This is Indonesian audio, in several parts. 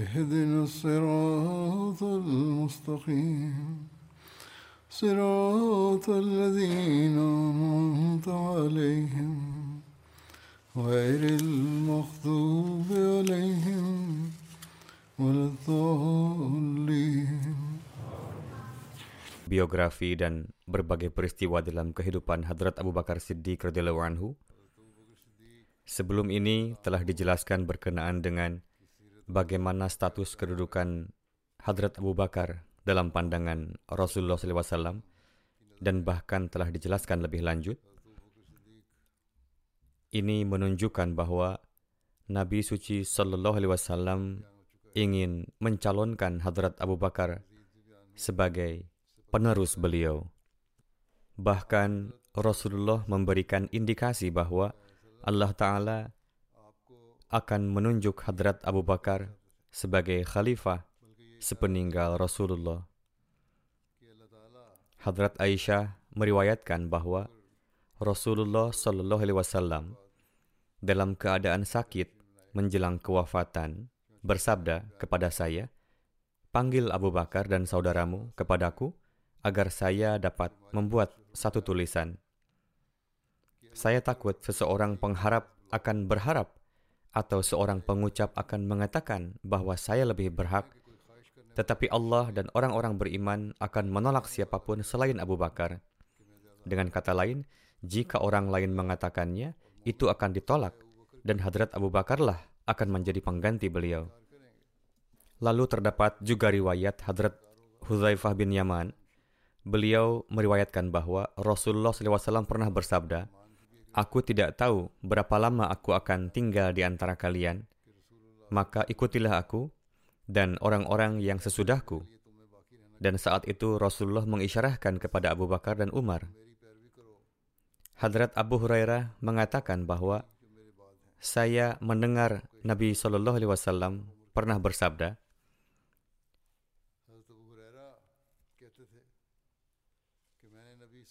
اهدنا الصراط المستقيم صراط الذين أنعمت عليهم غير المغضوب عليهم ولا الضالين biografi dan berbagai peristiwa dalam kehidupan Hadrat Abu Bakar Siddiq radhiyallahu anhu. Sebelum ini telah dijelaskan berkenaan dengan bagaimana status kedudukan Hadrat Abu Bakar dalam pandangan Rasulullah SAW dan bahkan telah dijelaskan lebih lanjut. Ini menunjukkan bahwa Nabi suci Shallallahu Alaihi Wasallam ingin mencalonkan Hadrat Abu Bakar sebagai penerus beliau. Bahkan Rasulullah memberikan indikasi bahwa Allah Ta'ala akan menunjuk Hadrat Abu Bakar sebagai khalifah sepeninggal Rasulullah. Hadrat Aisyah meriwayatkan bahwa Rasulullah Shallallahu Alaihi Wasallam dalam keadaan sakit menjelang kewafatan bersabda kepada saya, panggil Abu Bakar dan saudaramu kepadaku agar saya dapat membuat satu tulisan. Saya takut seseorang pengharap akan berharap atau seorang pengucap akan mengatakan bahwa saya lebih berhak, tetapi Allah dan orang-orang beriman akan menolak siapa pun selain Abu Bakar. Dengan kata lain, jika orang lain mengatakannya, itu akan ditolak, dan Hadrat Abu Bakarlah akan menjadi pengganti beliau. Lalu terdapat juga riwayat Hadrat Huzaifah bin Yaman. Beliau meriwayatkan bahwa Rasulullah SAW pernah bersabda, Aku tidak tahu berapa lama aku akan tinggal di antara kalian, maka ikutilah aku dan orang-orang yang sesudahku. Dan saat itu Rasulullah mengisyarahkan kepada Abu Bakar dan Umar. Hadrat Abu Hurairah mengatakan bahwa saya mendengar Nabi Shallallahu Alaihi Wasallam pernah bersabda,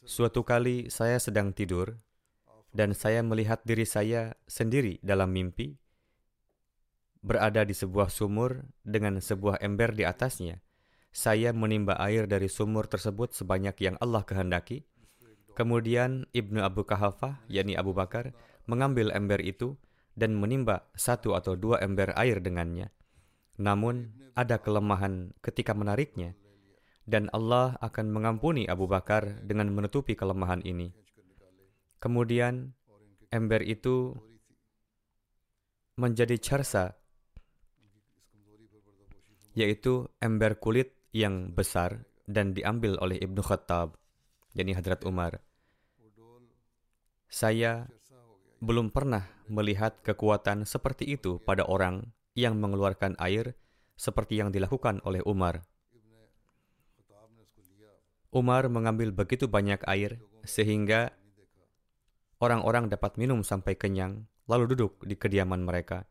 Suatu kali saya sedang tidur dan saya melihat diri saya sendiri dalam mimpi berada di sebuah sumur dengan sebuah ember di atasnya. Saya menimba air dari sumur tersebut sebanyak yang Allah kehendaki. Kemudian Ibnu Abu Kahafah, yakni Abu Bakar, mengambil ember itu dan menimba satu atau dua ember air dengannya. Namun, ada kelemahan ketika menariknya, dan Allah akan mengampuni Abu Bakar dengan menutupi kelemahan ini. Kemudian, ember itu menjadi charsa, yaitu ember kulit yang besar dan diambil oleh Ibnu Khattab, yakni Hadrat Umar. Saya belum pernah melihat kekuatan seperti itu pada orang yang mengeluarkan air seperti yang dilakukan oleh Umar. Umar mengambil begitu banyak air sehingga orang-orang dapat minum sampai kenyang, lalu duduk di kediaman mereka.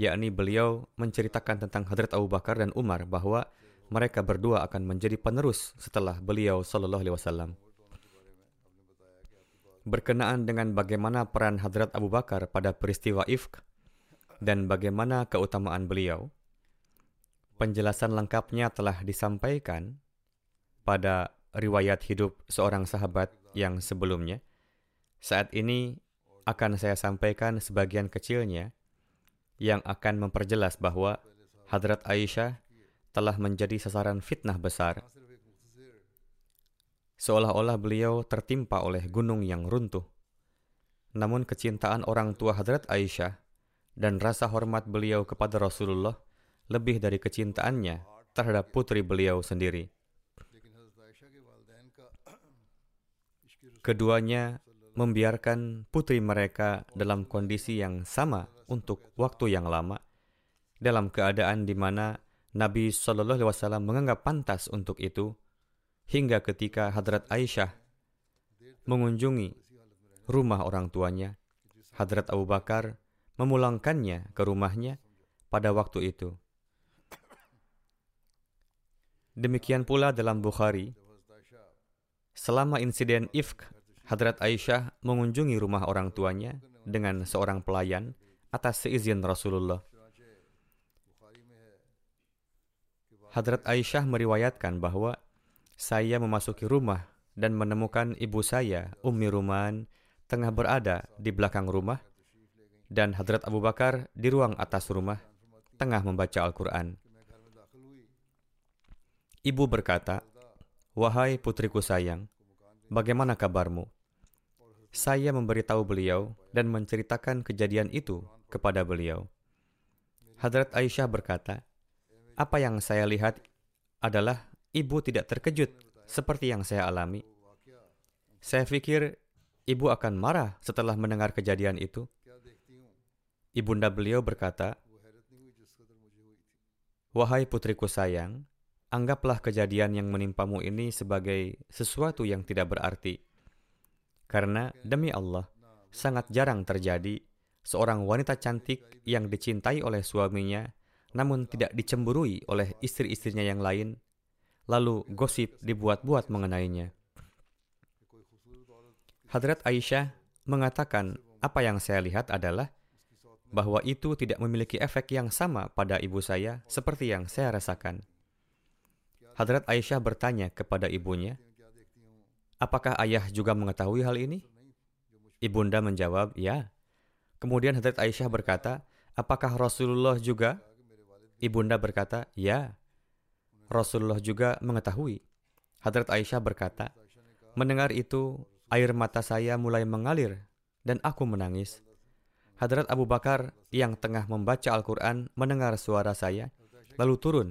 Yakni beliau menceritakan tentang Hadrat Abu Bakar dan Umar bahwa mereka berdua akan menjadi penerus setelah beliau Shallallahu Alaihi Wasallam. Berkenaan dengan bagaimana peran Hadrat Abu Bakar pada peristiwa Ifk dan bagaimana keutamaan beliau, penjelasan lengkapnya telah disampaikan pada riwayat hidup seorang sahabat yang sebelumnya. Saat ini akan saya sampaikan sebagian kecilnya yang akan memperjelas bahwa Hadrat Aisyah telah menjadi sasaran fitnah besar. Seolah-olah beliau tertimpa oleh gunung yang runtuh. Namun kecintaan orang tua Hadrat Aisyah dan rasa hormat beliau kepada Rasulullah lebih dari kecintaannya terhadap putri beliau sendiri. Keduanya membiarkan putri mereka dalam kondisi yang sama untuk waktu yang lama, dalam keadaan di mana Nabi Shallallahu Alaihi Wasallam menganggap pantas untuk itu, hingga ketika Hadrat Aisyah mengunjungi rumah orang tuanya, Hadrat Abu Bakar memulangkannya ke rumahnya pada waktu itu. Demikian pula dalam Bukhari, selama insiden Ifk, Hadrat Aisyah mengunjungi rumah orang tuanya dengan seorang pelayan atas seizin Rasulullah. Hadrat Aisyah meriwayatkan bahwa saya memasuki rumah dan menemukan ibu saya, Ummi Ruman, tengah berada di belakang rumah dan Hadrat Abu Bakar di ruang atas rumah tengah membaca Al-Quran. Ibu berkata, Wahai putriku sayang, bagaimana kabarmu? Saya memberitahu beliau dan menceritakan kejadian itu kepada beliau. Hadrat Aisyah berkata, apa yang saya lihat adalah ibu tidak terkejut seperti yang saya alami. Saya pikir ibu akan marah setelah mendengar kejadian itu. Ibunda beliau berkata, Wahai putriku sayang, anggaplah kejadian yang menimpamu ini sebagai sesuatu yang tidak berarti. Karena demi Allah, sangat jarang terjadi seorang wanita cantik yang dicintai oleh suaminya namun tidak dicemburui oleh istri-istrinya yang lain, lalu gosip dibuat-buat mengenainya. Hadrat Aisyah mengatakan apa yang saya lihat adalah bahwa itu tidak memiliki efek yang sama pada ibu saya seperti yang saya rasakan. Hadrat Aisyah bertanya kepada ibunya, Apakah ayah juga mengetahui hal ini? Ibunda menjawab, ya. Kemudian Hadrat Aisyah berkata, apakah Rasulullah juga? Ibunda berkata, ya. Rasulullah juga mengetahui. Hadrat Aisyah berkata, mendengar itu, air mata saya mulai mengalir dan aku menangis. Hadrat Abu Bakar yang tengah membaca Al-Quran mendengar suara saya, lalu turun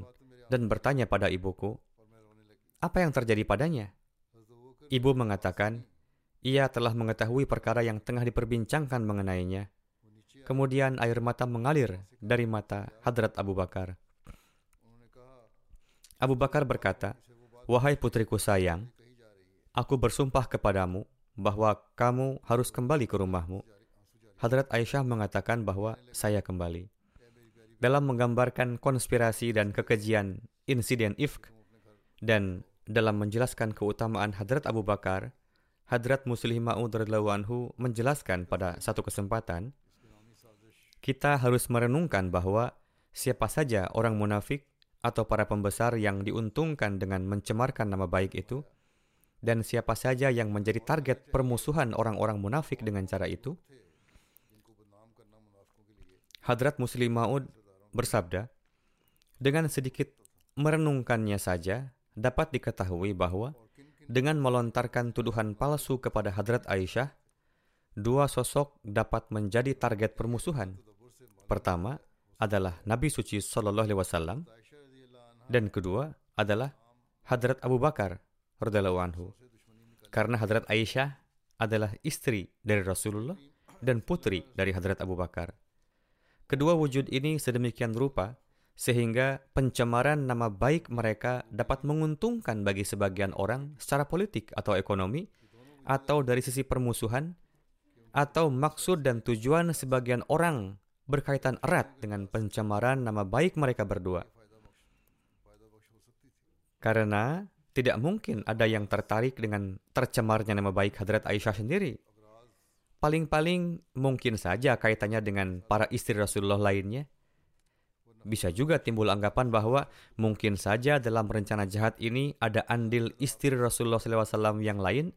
dan bertanya pada ibuku, "Apa yang terjadi padanya?" Ibu mengatakan, "Ia telah mengetahui perkara yang tengah diperbincangkan mengenainya." Kemudian air mata mengalir dari mata Hadrat Abu Bakar. Abu Bakar berkata, "Wahai putriku sayang, aku bersumpah kepadamu bahwa kamu harus kembali ke rumahmu." Hadrat Aisyah mengatakan bahwa saya kembali dalam menggambarkan konspirasi dan kekejian insiden Ifk dan dalam menjelaskan keutamaan Hadrat Abu Bakar, Hadrat Muslim Ma'ud anhu menjelaskan pada satu kesempatan, kita harus merenungkan bahwa siapa saja orang munafik atau para pembesar yang diuntungkan dengan mencemarkan nama baik itu, dan siapa saja yang menjadi target permusuhan orang-orang munafik dengan cara itu, Hadrat Muslim Ma'ud bersabda, dengan sedikit merenungkannya saja dapat diketahui bahwa dengan melontarkan tuduhan palsu kepada Hadrat Aisyah, dua sosok dapat menjadi target permusuhan. Pertama adalah Nabi suci Shallallahu Alaihi Wasallam dan kedua adalah Hadrat Abu Bakar radhiallahu anhu. Karena Hadrat Aisyah adalah istri dari Rasulullah dan putri dari Hadrat Abu Bakar. Kedua wujud ini sedemikian rupa sehingga pencemaran nama baik mereka dapat menguntungkan bagi sebagian orang secara politik atau ekonomi, atau dari sisi permusuhan, atau maksud dan tujuan sebagian orang berkaitan erat dengan pencemaran nama baik mereka berdua. Karena tidak mungkin ada yang tertarik dengan tercemarnya nama baik Hadrat Aisyah sendiri. Paling-paling mungkin saja kaitannya dengan para istri Rasulullah lainnya. Bisa juga timbul anggapan bahwa mungkin saja dalam rencana jahat ini ada andil istri Rasulullah SAW yang lain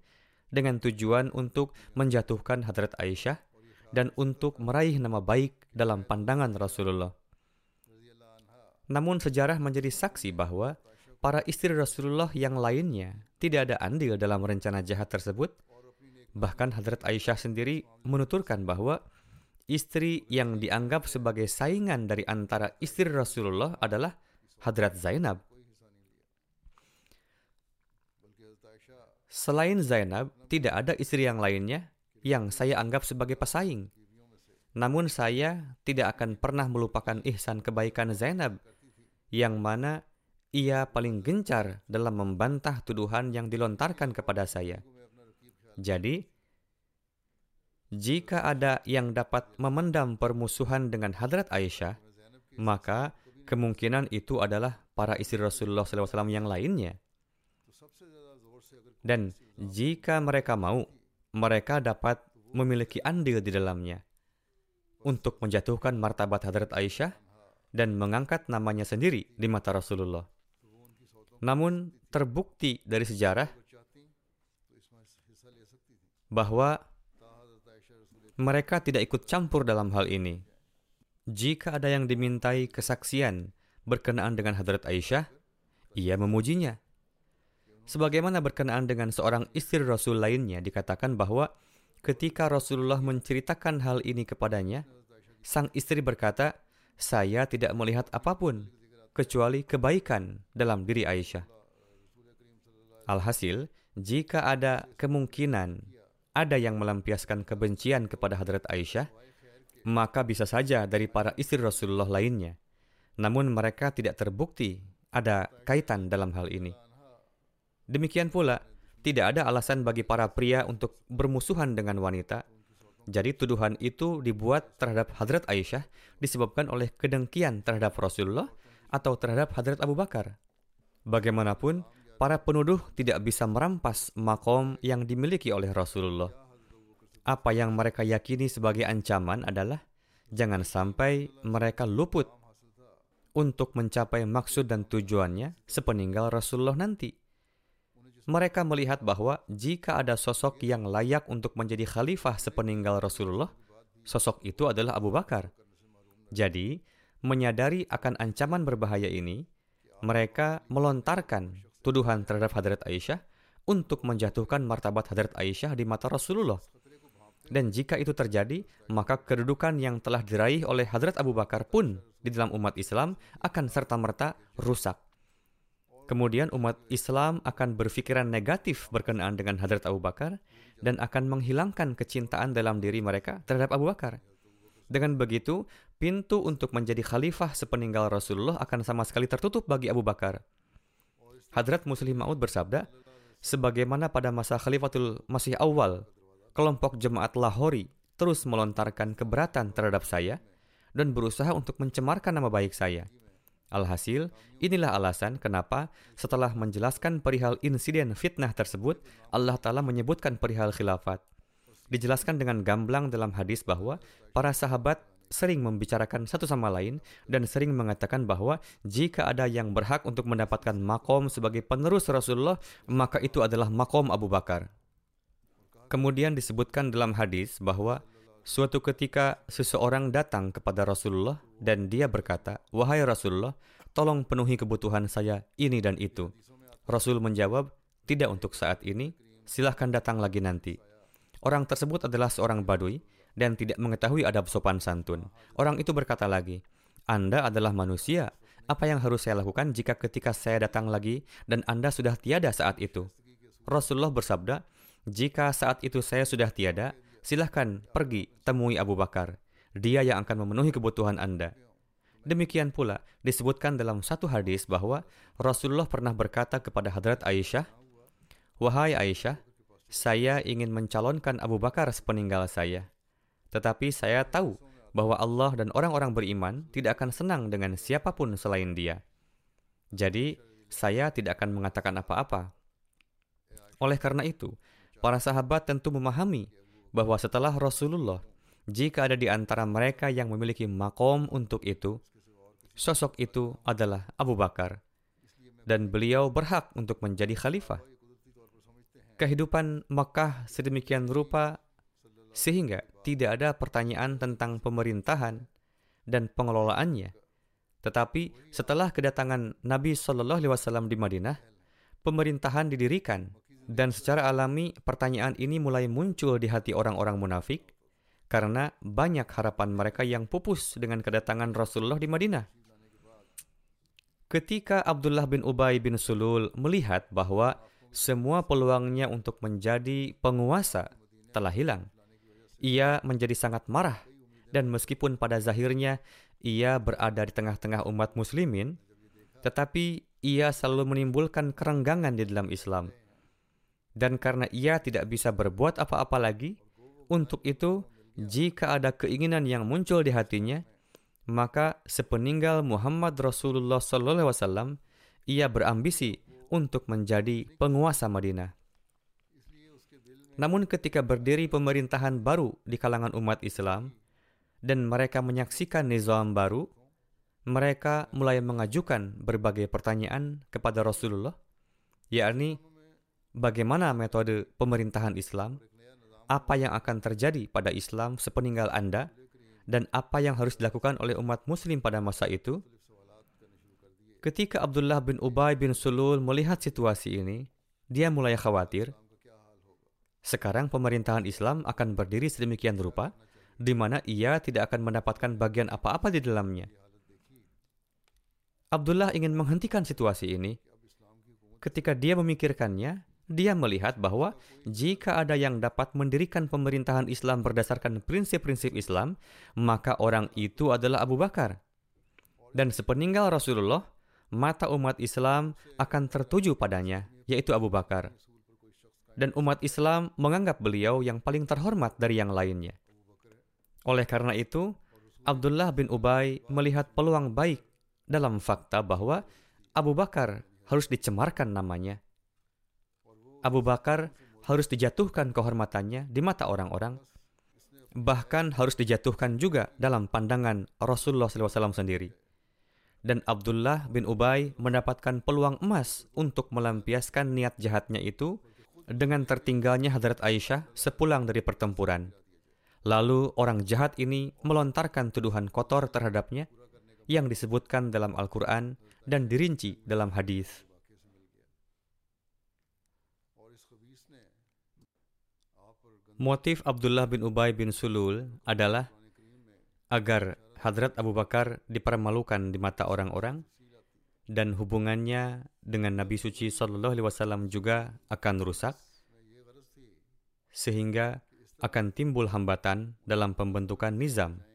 dengan tujuan untuk menjatuhkan Hadrat Aisyah dan untuk meraih nama baik dalam pandangan Rasulullah. Namun sejarah menjadi saksi bahwa para istri Rasulullah yang lainnya tidak ada andil dalam rencana jahat tersebut. Bahkan Hadrat Aisyah sendiri menuturkan bahwa istri yang dianggap sebagai saingan dari antara istri Rasulullah adalah Hadrat Zainab. Selain Zainab, tidak ada istri yang lainnya yang saya anggap sebagai pesaing. Namun saya tidak akan pernah melupakan ihsan kebaikan Zainab, yang mana ia paling gencar dalam membantah tuduhan yang dilontarkan kepada saya. Jadi, jika ada yang dapat memendam permusuhan dengan Hadrat Aisyah, maka kemungkinan itu adalah para istri Rasulullah SAW yang lainnya. Dan jika mereka mau, mereka dapat memiliki andil di dalamnya untuk menjatuhkan martabat Hadrat Aisyah dan mengangkat namanya sendiri di mata Rasulullah. Namun terbukti dari sejarah bahwa mereka tidak ikut campur dalam hal ini. Jika ada yang dimintai kesaksian berkenaan dengan Hadrat Aisyah, ia memujinya Sebagaimana berkenaan dengan seorang istri Rasul lainnya dikatakan bahwa ketika Rasulullah menceritakan hal ini kepadanya, sang istri berkata, "Saya tidak melihat apa pun kecuali kebaikan dalam diri Aisyah." Alhasil, jika ada kemungkinan ada yang melampiaskan kebencian kepada Hadrat Aisyah, maka bisa saja dari para istri Rasulullah lainnya. Namun mereka tidak terbukti ada kaitan dalam hal ini. Demikian pula, tidak ada alasan bagi para pria untuk bermusuhan dengan wanita. Jadi tuduhan itu dibuat terhadap Hadrat Aisyah disebabkan oleh kedengkian terhadap Rasulullah atau terhadap Hadrat Abu Bakar. Bagaimanapun, para penuduh tidak bisa merampas makom yang dimiliki oleh Rasulullah. Apa yang mereka yakini sebagai ancaman adalah jangan sampai mereka luput untuk mencapai maksud dan tujuannya sepeninggal Rasulullah nanti mereka melihat bahwa jika ada sosok yang layak untuk menjadi khalifah sepeninggal Rasulullah, sosok itu adalah Abu Bakar. Jadi, menyadari akan ancaman berbahaya ini, mereka melontarkan tuduhan terhadap Hadrat Aisyah untuk menjatuhkan martabat Hadrat Aisyah di mata Rasulullah. Dan jika itu terjadi, maka kedudukan yang telah diraih oleh Hadrat Abu Bakar pun di dalam umat Islam akan serta-merta rusak. Kemudian umat Islam akan berpikiran negatif berkenaan dengan Hadrat Abu Bakar dan akan menghilangkan kecintaan dalam diri mereka terhadap Abu Bakar. Dengan begitu, pintu untuk menjadi khalifah sepeninggal Rasulullah akan sama sekali tertutup bagi Abu Bakar. Hadrat Muslim Maud bersabda, sebagaimana pada masa Khalifatul Masih awal, kelompok jemaat Lahori terus melontarkan keberatan terhadap saya dan berusaha untuk mencemarkan nama baik saya. Alhasil, inilah alasan kenapa setelah menjelaskan perihal insiden fitnah tersebut, Allah Ta'ala menyebutkan perihal khilafat. Dijelaskan dengan gamblang dalam hadis bahwa para sahabat sering membicarakan satu sama lain dan sering mengatakan bahwa jika ada yang berhak untuk mendapatkan makom sebagai penerus Rasulullah, maka itu adalah makom Abu Bakar. Kemudian disebutkan dalam hadis bahwa Suatu ketika seseorang datang kepada Rasulullah dan dia berkata, "Wahai Rasulullah, tolong penuhi kebutuhan saya ini dan itu." Rasul menjawab, "Tidak untuk saat ini, silahkan datang lagi nanti." Orang tersebut adalah seorang badui dan tidak mengetahui adab sopan santun. Orang itu berkata lagi, "Anda adalah manusia. Apa yang harus saya lakukan jika ketika saya datang lagi dan Anda sudah tiada saat itu?" Rasulullah bersabda, "Jika saat itu saya sudah tiada, silahkan pergi temui Abu Bakar. Dia yang akan memenuhi kebutuhan Anda. Demikian pula disebutkan dalam satu hadis bahwa Rasulullah pernah berkata kepada Hadrat Aisyah, Wahai Aisyah, saya ingin mencalonkan Abu Bakar sepeninggal saya. Tetapi saya tahu bahwa Allah dan orang-orang beriman tidak akan senang dengan siapa pun selain dia. Jadi, saya tidak akan mengatakan apa-apa. Oleh karena itu, para sahabat tentu memahami bahwa setelah Rasulullah, jika ada di antara mereka yang memiliki makom untuk itu, sosok itu adalah Abu Bakar, dan beliau berhak untuk menjadi khalifah. Kehidupan Makkah sedemikian rupa sehingga tidak ada pertanyaan tentang pemerintahan dan pengelolaannya, Tetapi setelah kedatangan Nabi Shallallahu Alaihi Wasallam di Madinah, pemerintahan didirikan dan secara alami pertanyaan ini mulai muncul di hati orang-orang munafik karena banyak harapan mereka yang pupus dengan kedatangan Rasulullah di Madinah. Ketika Abdullah bin Ubay bin Sulul melihat bahwa semua peluangnya untuk menjadi penguasa telah hilang, ia menjadi sangat marah dan meskipun pada zahirnya ia berada di tengah-tengah umat muslimin, tetapi ia selalu menimbulkan kerenggangan di dalam Islam. Dan karena ia tidak bisa berbuat apa-apa lagi, untuk itu jika ada keinginan yang muncul di hatinya, maka sepeninggal Muhammad Rasulullah SAW, ia berambisi untuk menjadi penguasa Madinah. Namun ketika berdiri pemerintahan baru di kalangan umat Islam, dan mereka menyaksikan nizam baru, mereka mulai mengajukan berbagai pertanyaan kepada Rasulullah, yakni bagaimana metode pemerintahan Islam, apa yang akan terjadi pada Islam sepeninggal Anda dan apa yang harus dilakukan oleh umat muslim pada masa itu? Ketika Abdullah bin Ubay bin Sulul melihat situasi ini, dia mulai khawatir. Sekarang pemerintahan Islam akan berdiri sedemikian rupa, di mana ia tidak akan mendapatkan bagian apa-apa di dalamnya. Abdullah ingin menghentikan situasi ini. Ketika dia memikirkannya, dia melihat bahwa jika ada yang dapat mendirikan pemerintahan Islam berdasarkan prinsip-prinsip Islam, maka orang itu adalah Abu Bakar. Dan sepeninggal Rasulullah, mata umat Islam akan tertuju padanya, yaitu Abu Bakar. Dan umat Islam menganggap beliau yang paling terhormat dari yang lainnya. Oleh karena itu, Abdullah bin Ubay melihat peluang baik dalam fakta bahwa Abu Bakar harus dicemarkan namanya Abu Bakar harus dijatuhkan kehormatannya di mata orang-orang, bahkan harus dijatuhkan juga dalam pandangan Rasulullah SAW sendiri. Dan Abdullah bin Ubay mendapatkan peluang emas untuk melampiaskan niat jahatnya itu dengan tertinggalnya Hadrat Aisyah sepulang dari pertempuran. Lalu orang jahat ini melontarkan tuduhan kotor terhadapnya yang disebutkan dalam Al-Quran dan dirinci dalam hadis. Motif Abdullah bin Ubay bin Sulul adalah agar Hadrat Abu Bakar dipermalukan di mata orang-orang dan hubungannya dengan Nabi suci Shallallahu Alaihi Wasallam juga akan rusak sehingga akan timbul hambatan dalam pembentukan nizam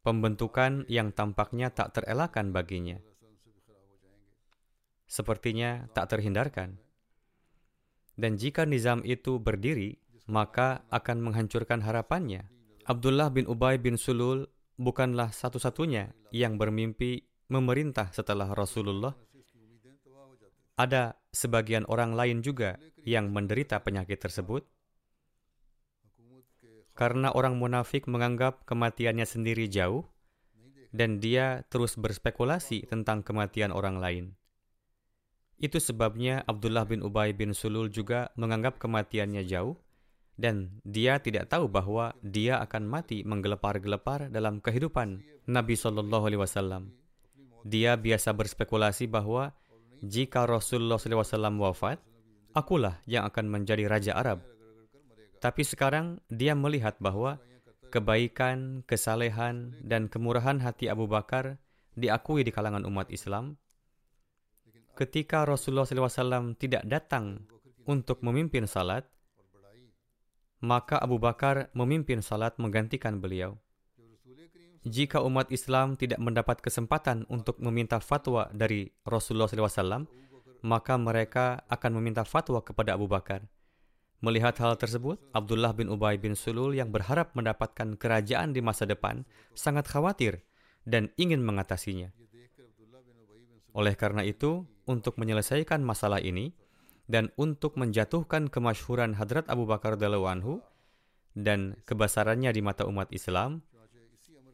pembentukan yang tampaknya tak terelakkan baginya sepertinya tak terhindarkan dan jika nizam itu berdiri maka akan menghancurkan harapannya. Abdullah bin Ubay bin Sulul bukanlah satu-satunya yang bermimpi memerintah setelah Rasulullah. Ada sebagian orang lain juga yang menderita penyakit tersebut. Karena orang munafik menganggap kematiannya sendiri jauh, dan dia terus berspekulasi tentang kematian orang lain. Itu sebabnya Abdullah bin Ubay bin Sulul juga menganggap kematiannya jauh, dan dia tidak tahu bahwa dia akan mati menggelepar-gelepar dalam kehidupan Nabi Shallallahu Alaihi Wasallam. Dia biasa berspekulasi bahwa jika Rasulullah SAW wafat, akulah yang akan menjadi raja Arab. Tapi sekarang dia melihat bahwa kebaikan, kesalehan, dan kemurahan hati Abu Bakar diakui di kalangan umat Islam. Ketika Rasulullah SAW tidak datang untuk memimpin salat, maka Abu Bakar memimpin salat menggantikan beliau. Jika umat Islam tidak mendapat kesempatan untuk meminta fatwa dari Rasulullah SAW, maka mereka akan meminta fatwa kepada Abu Bakar. Melihat hal tersebut, Abdullah bin Ubay bin Sulul yang berharap mendapatkan kerajaan di masa depan sangat khawatir dan ingin mengatasinya. Oleh karena itu, untuk menyelesaikan masalah ini, dan untuk menjatuhkan kemasyhuran Hadrat Abu Bakar anhu dan kebesarannya di mata umat Islam,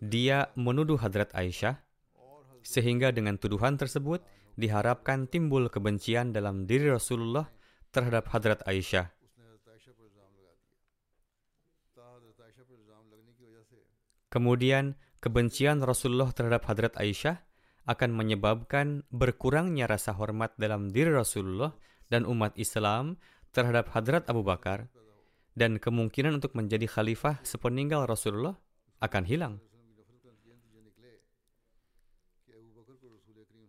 dia menuduh Hadrat Aisyah, sehingga dengan tuduhan tersebut diharapkan timbul kebencian dalam diri Rasulullah terhadap Hadrat Aisyah. Kemudian, kebencian Rasulullah terhadap Hadrat Aisyah akan menyebabkan berkurangnya rasa hormat dalam diri Rasulullah dan umat Islam terhadap Hadrat Abu Bakar dan kemungkinan untuk menjadi khalifah sepeninggal Rasulullah akan hilang.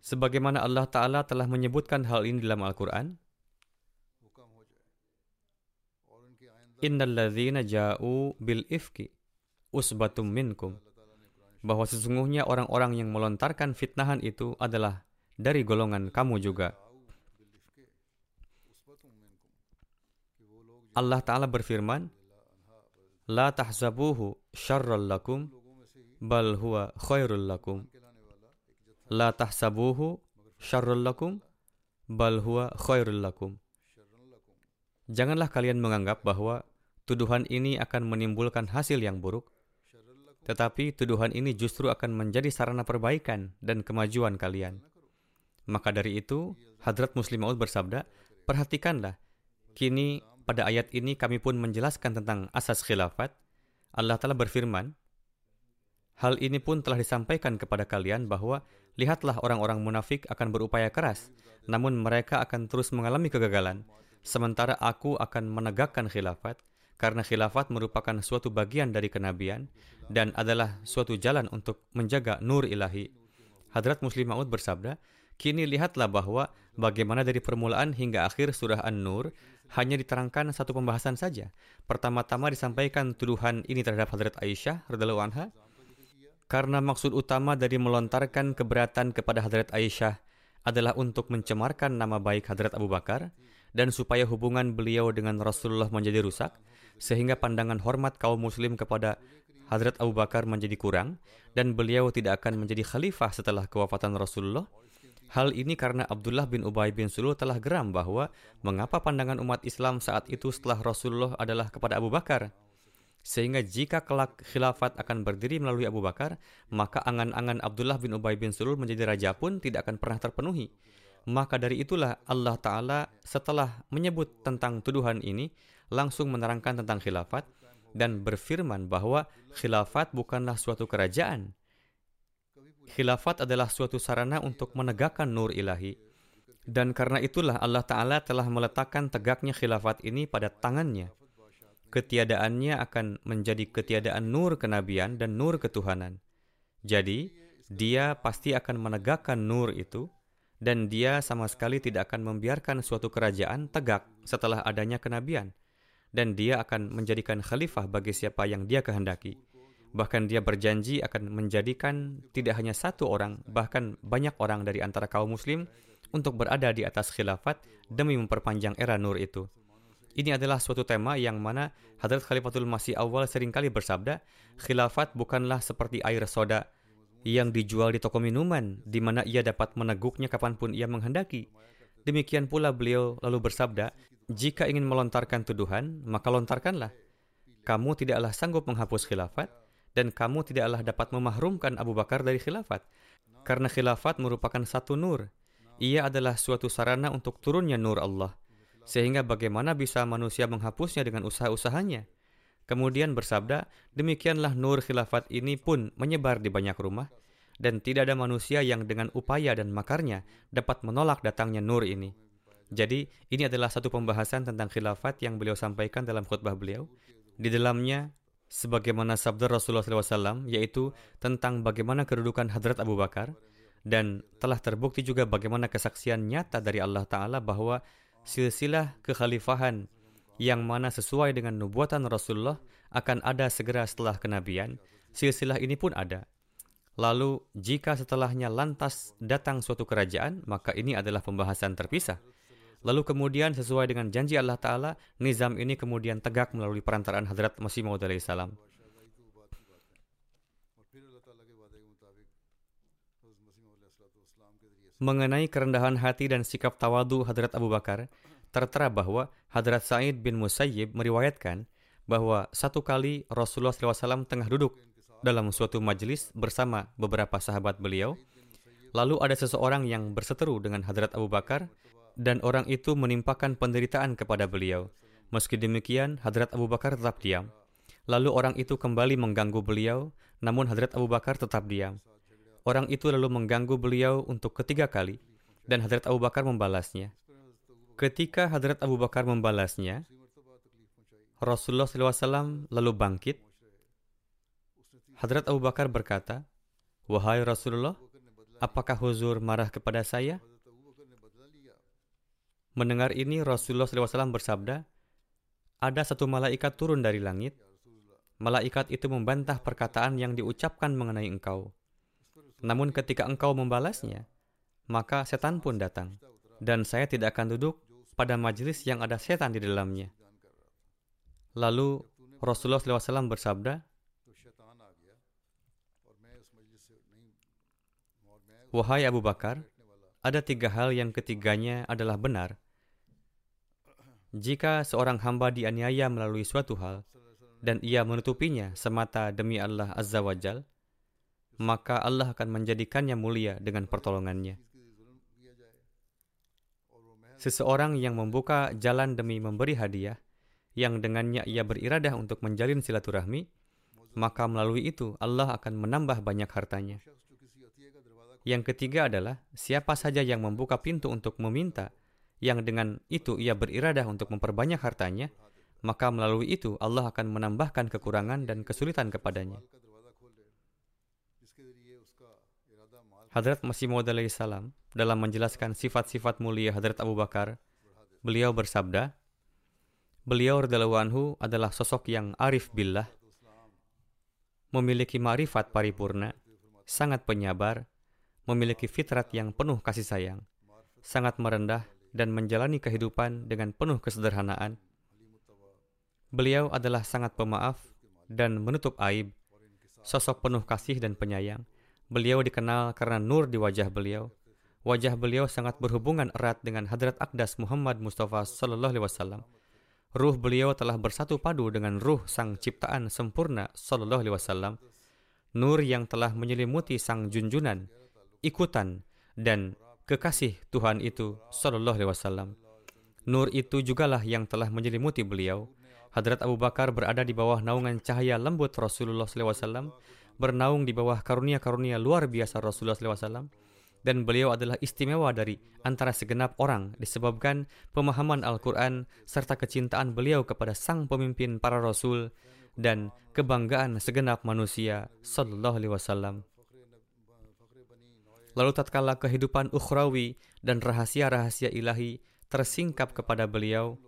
Sebagaimana Allah Ta'ala telah menyebutkan hal ini dalam Al-Quran, Innalladzina ja'u bil ifki usbatum minkum bahwa sesungguhnya orang-orang yang melontarkan fitnahan itu adalah dari golongan kamu juga. Allah Ta'ala berfirman, La tahzabuhu syarral lakum, bal huwa khairul lakum. La tahsabuhu syarral lakum, bal huwa khairul lakum. Janganlah kalian menganggap bahwa tuduhan ini akan menimbulkan hasil yang buruk, tetapi tuduhan ini justru akan menjadi sarana perbaikan dan kemajuan kalian. Maka dari itu, Hadrat Muslim Maud bersabda, perhatikanlah, kini pada ayat ini kami pun menjelaskan tentang asas khilafat. Allah telah berfirman, Hal ini pun telah disampaikan kepada kalian bahwa lihatlah orang-orang munafik akan berupaya keras, namun mereka akan terus mengalami kegagalan. Sementara aku akan menegakkan khilafat, karena khilafat merupakan suatu bagian dari kenabian dan adalah suatu jalan untuk menjaga nur ilahi. Hadrat Muslim Maud bersabda, Kini lihatlah bahwa bagaimana dari permulaan hingga akhir surah An-Nur hanya diterangkan satu pembahasan saja. Pertama-tama disampaikan tuduhan ini terhadap Hadrat Aisyah radhiallahu anha karena maksud utama dari melontarkan keberatan kepada Hadrat Aisyah adalah untuk mencemarkan nama baik Hadrat Abu Bakar dan supaya hubungan beliau dengan Rasulullah menjadi rusak sehingga pandangan hormat kaum muslim kepada Hadrat Abu Bakar menjadi kurang dan beliau tidak akan menjadi khalifah setelah kewafatan Rasulullah. Hal ini karena Abdullah bin Ubay bin Sulul telah geram bahwa mengapa pandangan umat Islam saat itu setelah Rasulullah adalah kepada Abu Bakar. Sehingga jika kelak khilafat akan berdiri melalui Abu Bakar, maka angan-angan Abdullah bin Ubay bin Sulul menjadi raja pun tidak akan pernah terpenuhi. Maka dari itulah Allah Ta'ala setelah menyebut tentang tuduhan ini, langsung menerangkan tentang khilafat dan berfirman bahwa khilafat bukanlah suatu kerajaan. Khilafat adalah suatu sarana untuk menegakkan nur ilahi. Dan karena itulah Allah Ta'ala telah meletakkan tegaknya khilafat ini pada tangannya. Ketiadaannya akan menjadi ketiadaan nur kenabian dan nur ketuhanan. Jadi, dia pasti akan menegakkan nur itu dan dia sama sekali tidak akan membiarkan suatu kerajaan tegak setelah adanya kenabian, dan dia akan menjadikan khalifah bagi siapa yang dia kehendaki. Bahkan dia berjanji akan menjadikan tidak hanya satu orang, bahkan banyak orang dari antara kaum muslim untuk berada di atas khilafat demi memperpanjang era nur itu. Ini adalah suatu tema yang mana Hadrat Khalifatul Masih awal sering kali bersabda, khilafat bukanlah seperti air soda yang dijual di toko minuman, di mana ia dapat meneguknya kapan pun ia menghendaki. Demikian pula beliau lalu bersabda, jika ingin melontarkan tuduhan, maka lontarkanlah. Kamu tidaklah sanggup menghapus khilafat, dan kamu tidaklah dapat memahrumkan Abu Bakar dari khilafat. Karena khilafat merupakan satu nur. Ia adalah suatu sarana untuk turunnya nur Allah. Sehingga bagaimana bisa manusia menghapusnya dengan usaha-usahanya? Kemudian bersabda, demikianlah nur khilafat ini pun menyebar di banyak rumah, dan tidak ada manusia yang dengan upaya dan makarnya dapat menolak datangnya nur ini. Jadi, ini adalah satu pembahasan tentang khilafat yang beliau sampaikan dalam khutbah beliau. Di dalamnya, sebagaimana sabda Rasulullah SAW, yaitu tentang bagaimana kedudukan Hadrat Abu Bakar, dan telah terbukti juga bagaimana kesaksian nyata dari Allah Ta'ala bahwa silsilah kekhalifahan yang mana sesuai dengan nubuatan Rasulullah akan ada segera setelah kenabian, silsilah ini pun ada. Lalu, jika setelahnya lantas datang suatu kerajaan, maka ini adalah pembahasan terpisah. Lalu kemudian sesuai dengan janji Allah Ta'ala, nizam ini kemudian tegak melalui perantaraan Hadrat Masih Maud salam. Mengenai kerendahan hati dan sikap tawadu Hadrat Abu Bakar, tertera bahwa Hadrat Sa'id bin Musayyib meriwayatkan bahwa satu kali Rasulullah SAW tengah duduk dalam suatu majelis bersama beberapa sahabat beliau. Lalu ada seseorang yang berseteru dengan Hadrat Abu Bakar dan orang itu menimpakan penderitaan kepada beliau. Meski demikian, Hadrat Abu Bakar tetap diam. Lalu orang itu kembali mengganggu beliau Namun Hadrat Abu Bakar tetap diam. Orang itu lalu mengganggu beliau untuk ketiga kali, dan Hadrat Abu Bakar membalasnya. Ketika Hadrat Abu Bakar membalasnya, Rasulullah SAW lalu bangkit. Hadrat Abu Bakar berkata, Wahai Rasulullah, apakah huzur marah kepada saya? Mendengar ini, Rasulullah SAW bersabda, ada satu malaikat turun dari langit. Malaikat itu membantah perkataan yang diucapkan mengenai engkau. Namun ketika engkau membalasnya, maka setan pun datang. Dan saya tidak akan duduk pada majelis yang ada setan di dalamnya. Lalu Rasulullah SAW bersabda, Wahai Abu Bakar, ada tiga hal yang ketiganya adalah benar – jika seorang hamba dianiaya melalui suatu hal dan ia menutupinya semata demi Allah Azza wa Jal, maka Allah akan menjadikannya mulia dengan pertolongannya. Seseorang yang membuka jalan demi memberi hadiah, yang dengannya ia beriradah untuk menjalin silaturahmi, maka melalui itu Allah akan menambah banyak hartanya. Yang ketiga adalah siapa saja yang membuka pintu untuk meminta yang dengan itu ia beriradah untuk memperbanyak hartanya, maka melalui itu Allah akan menambahkan kekurangan dan kesulitan kepadanya. Hadrat Masih Maud salam dalam menjelaskan sifat-sifat mulia Hadrat Abu Bakar, beliau bersabda, beliau radhiyallahu anhu adalah sosok yang arif billah, memiliki marifat paripurna, sangat penyabar, memiliki fitrat yang penuh kasih sayang, sangat merendah dan menjalani kehidupan dengan penuh kesederhanaan. Beliau adalah sangat pemaaf dan menutup aib, sosok penuh kasih dan penyayang. Beliau dikenal karena nur di wajah beliau. Wajah beliau sangat berhubungan erat dengan Hadrat Akdas Muhammad Mustafa Sallallahu Alaihi Wasallam. Ruh beliau telah bersatu padu dengan ruh sang ciptaan sempurna Sallallahu Alaihi Wasallam. Nur yang telah menyelimuti sang junjunan, ikutan, dan kekasih Tuhan itu Sallallahu Alaihi Wasallam. Nur itu jugalah yang telah menyelimuti beliau. Hadrat Abu Bakar berada di bawah naungan cahaya lembut Rasulullah SAW, bernaung di bawah karunia-karunia luar biasa Rasulullah SAW, dan beliau adalah istimewa dari antara segenap orang disebabkan pemahaman Al-Quran serta kecintaan beliau kepada sang pemimpin para Rasul dan kebanggaan segenap manusia Sallallahu Alaihi Wasallam. Lalu tatkala kehidupan ukhrawi dan rahasia-rahasia ilahi tersingkap kepada beliau,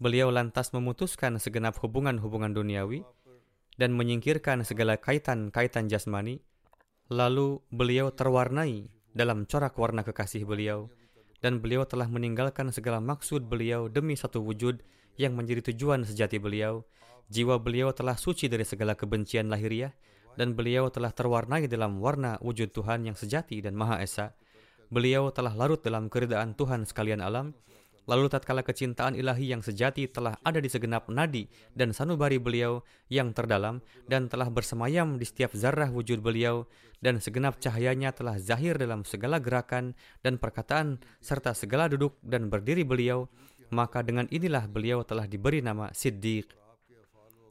beliau lantas memutuskan segenap hubungan-hubungan duniawi dan menyingkirkan segala kaitan-kaitan jasmani. Lalu beliau terwarnai dalam corak warna kekasih beliau, dan beliau telah meninggalkan segala maksud beliau demi satu wujud yang menjadi tujuan sejati beliau. Jiwa beliau telah suci dari segala kebencian lahiriah, dan beliau telah terwarnai dalam warna wujud Tuhan yang sejati dan Maha Esa. Beliau telah larut dalam keridaan Tuhan sekalian alam, lalu tatkala kecintaan ilahi yang sejati telah ada di segenap nadi dan sanubari beliau yang terdalam dan telah bersemayam di setiap zarah wujud beliau dan segenap cahayanya telah zahir dalam segala gerakan dan perkataan serta segala duduk dan berdiri beliau, maka dengan inilah beliau telah diberi nama Siddiq.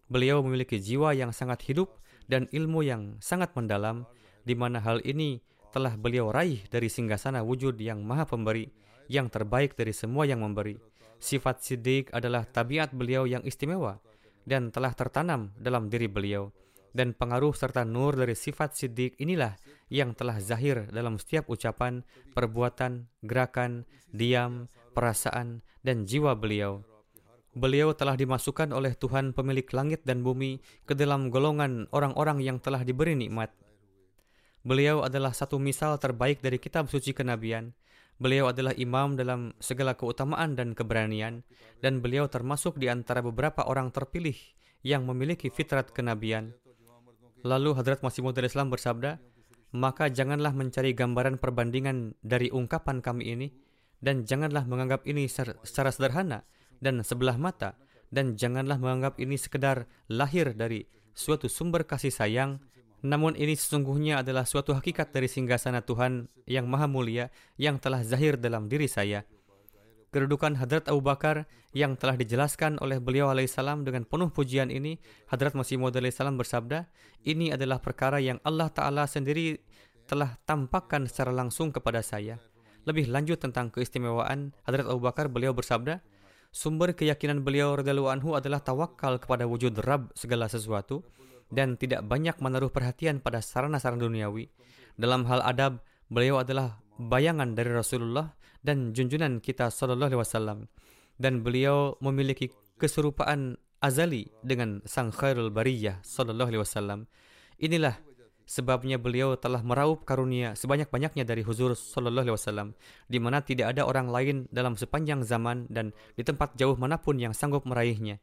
Beliau memiliki jiwa yang sangat hidup dan ilmu yang sangat mendalam, di mana hal ini telah beliau raih dari singgasana wujud yang maha pemberi, yang terbaik dari semua yang memberi. Sifat siddiq adalah tabiat beliau yang istimewa dan telah tertanam dalam diri beliau. Dan pengaruh serta nur dari sifat siddiq inilah yang telah zahir dalam setiap ucapan, perbuatan, gerakan, diam, perasaan, dan jiwa beliau beliau telah dimasukkan oleh Tuhan pemilik langit dan bumi ke dalam golongan orang-orang yang telah diberi nikmat. Beliau adalah satu misal terbaik dari kitab suci kenabian. Beliau adalah imam dalam segala keutamaan dan keberanian, dan beliau termasuk di antara beberapa orang terpilih yang memiliki fitrat kenabian. Lalu Hadrat Masih Maud Islam bersabda, maka janganlah mencari gambaran perbandingan dari ungkapan kami ini, dan janganlah menganggap ini secara sederhana, dan sebelah mata dan janganlah menganggap ini sekedar lahir dari suatu sumber kasih sayang namun ini sesungguhnya adalah suatu hakikat dari singgasana Tuhan yang maha mulia yang telah zahir dalam diri saya. kedudukan Hadrat Abu Bakar yang telah dijelaskan oleh beliau alaihissalam dengan penuh pujian ini, Hadrat Masih Maud alaihissalam bersabda, ini adalah perkara yang Allah Ta'ala sendiri telah tampakkan secara langsung kepada saya. Lebih lanjut tentang keistimewaan Hadrat Abu Bakar, beliau bersabda, sumber keyakinan beliau anhu adalah tawakal kepada wujud Rabb segala sesuatu dan tidak banyak menaruh perhatian pada sarana-sarana duniawi. Dalam hal adab, beliau adalah bayangan dari Rasulullah dan junjunan kita sallallahu alaihi wasallam dan beliau memiliki keserupaan azali dengan sang khairul bariyah sallallahu alaihi wasallam. Inilah sebabnya beliau telah meraup karunia sebanyak-banyaknya dari huzur sallallahu alaihi wasallam di mana tidak ada orang lain dalam sepanjang zaman dan di tempat jauh manapun yang sanggup meraihnya.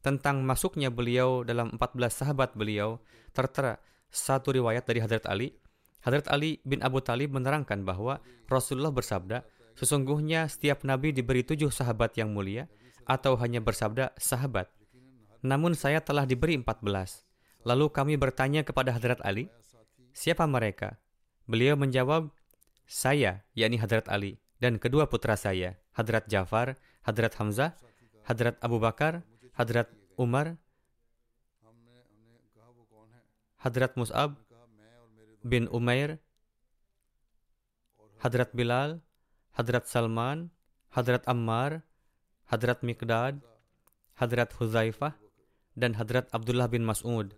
Tentang masuknya beliau dalam 14 sahabat beliau tertera satu riwayat dari Hadrat Ali Hadrat Ali bin Abu Talib menerangkan bahwa Rasulullah bersabda, sesungguhnya setiap nabi diberi tujuh sahabat yang mulia, atau hanya bersabda sahabat. Namun saya telah diberi empat belas. Lalu kami bertanya kepada Hadrat Ali, siapa mereka? Beliau menjawab, saya, yakni Hadrat Ali, dan kedua putra saya, Hadrat Jafar, Hadrat Hamzah, Hadrat Abu Bakar, Hadrat Umar, Hadrat Mus'ab, bin Umair, Hadrat Bilal, Hadrat Salman, Hadrat Ammar, Hadrat Mikdad, Hadrat Huzaifah, dan Hadrat Abdullah bin Mas'ud.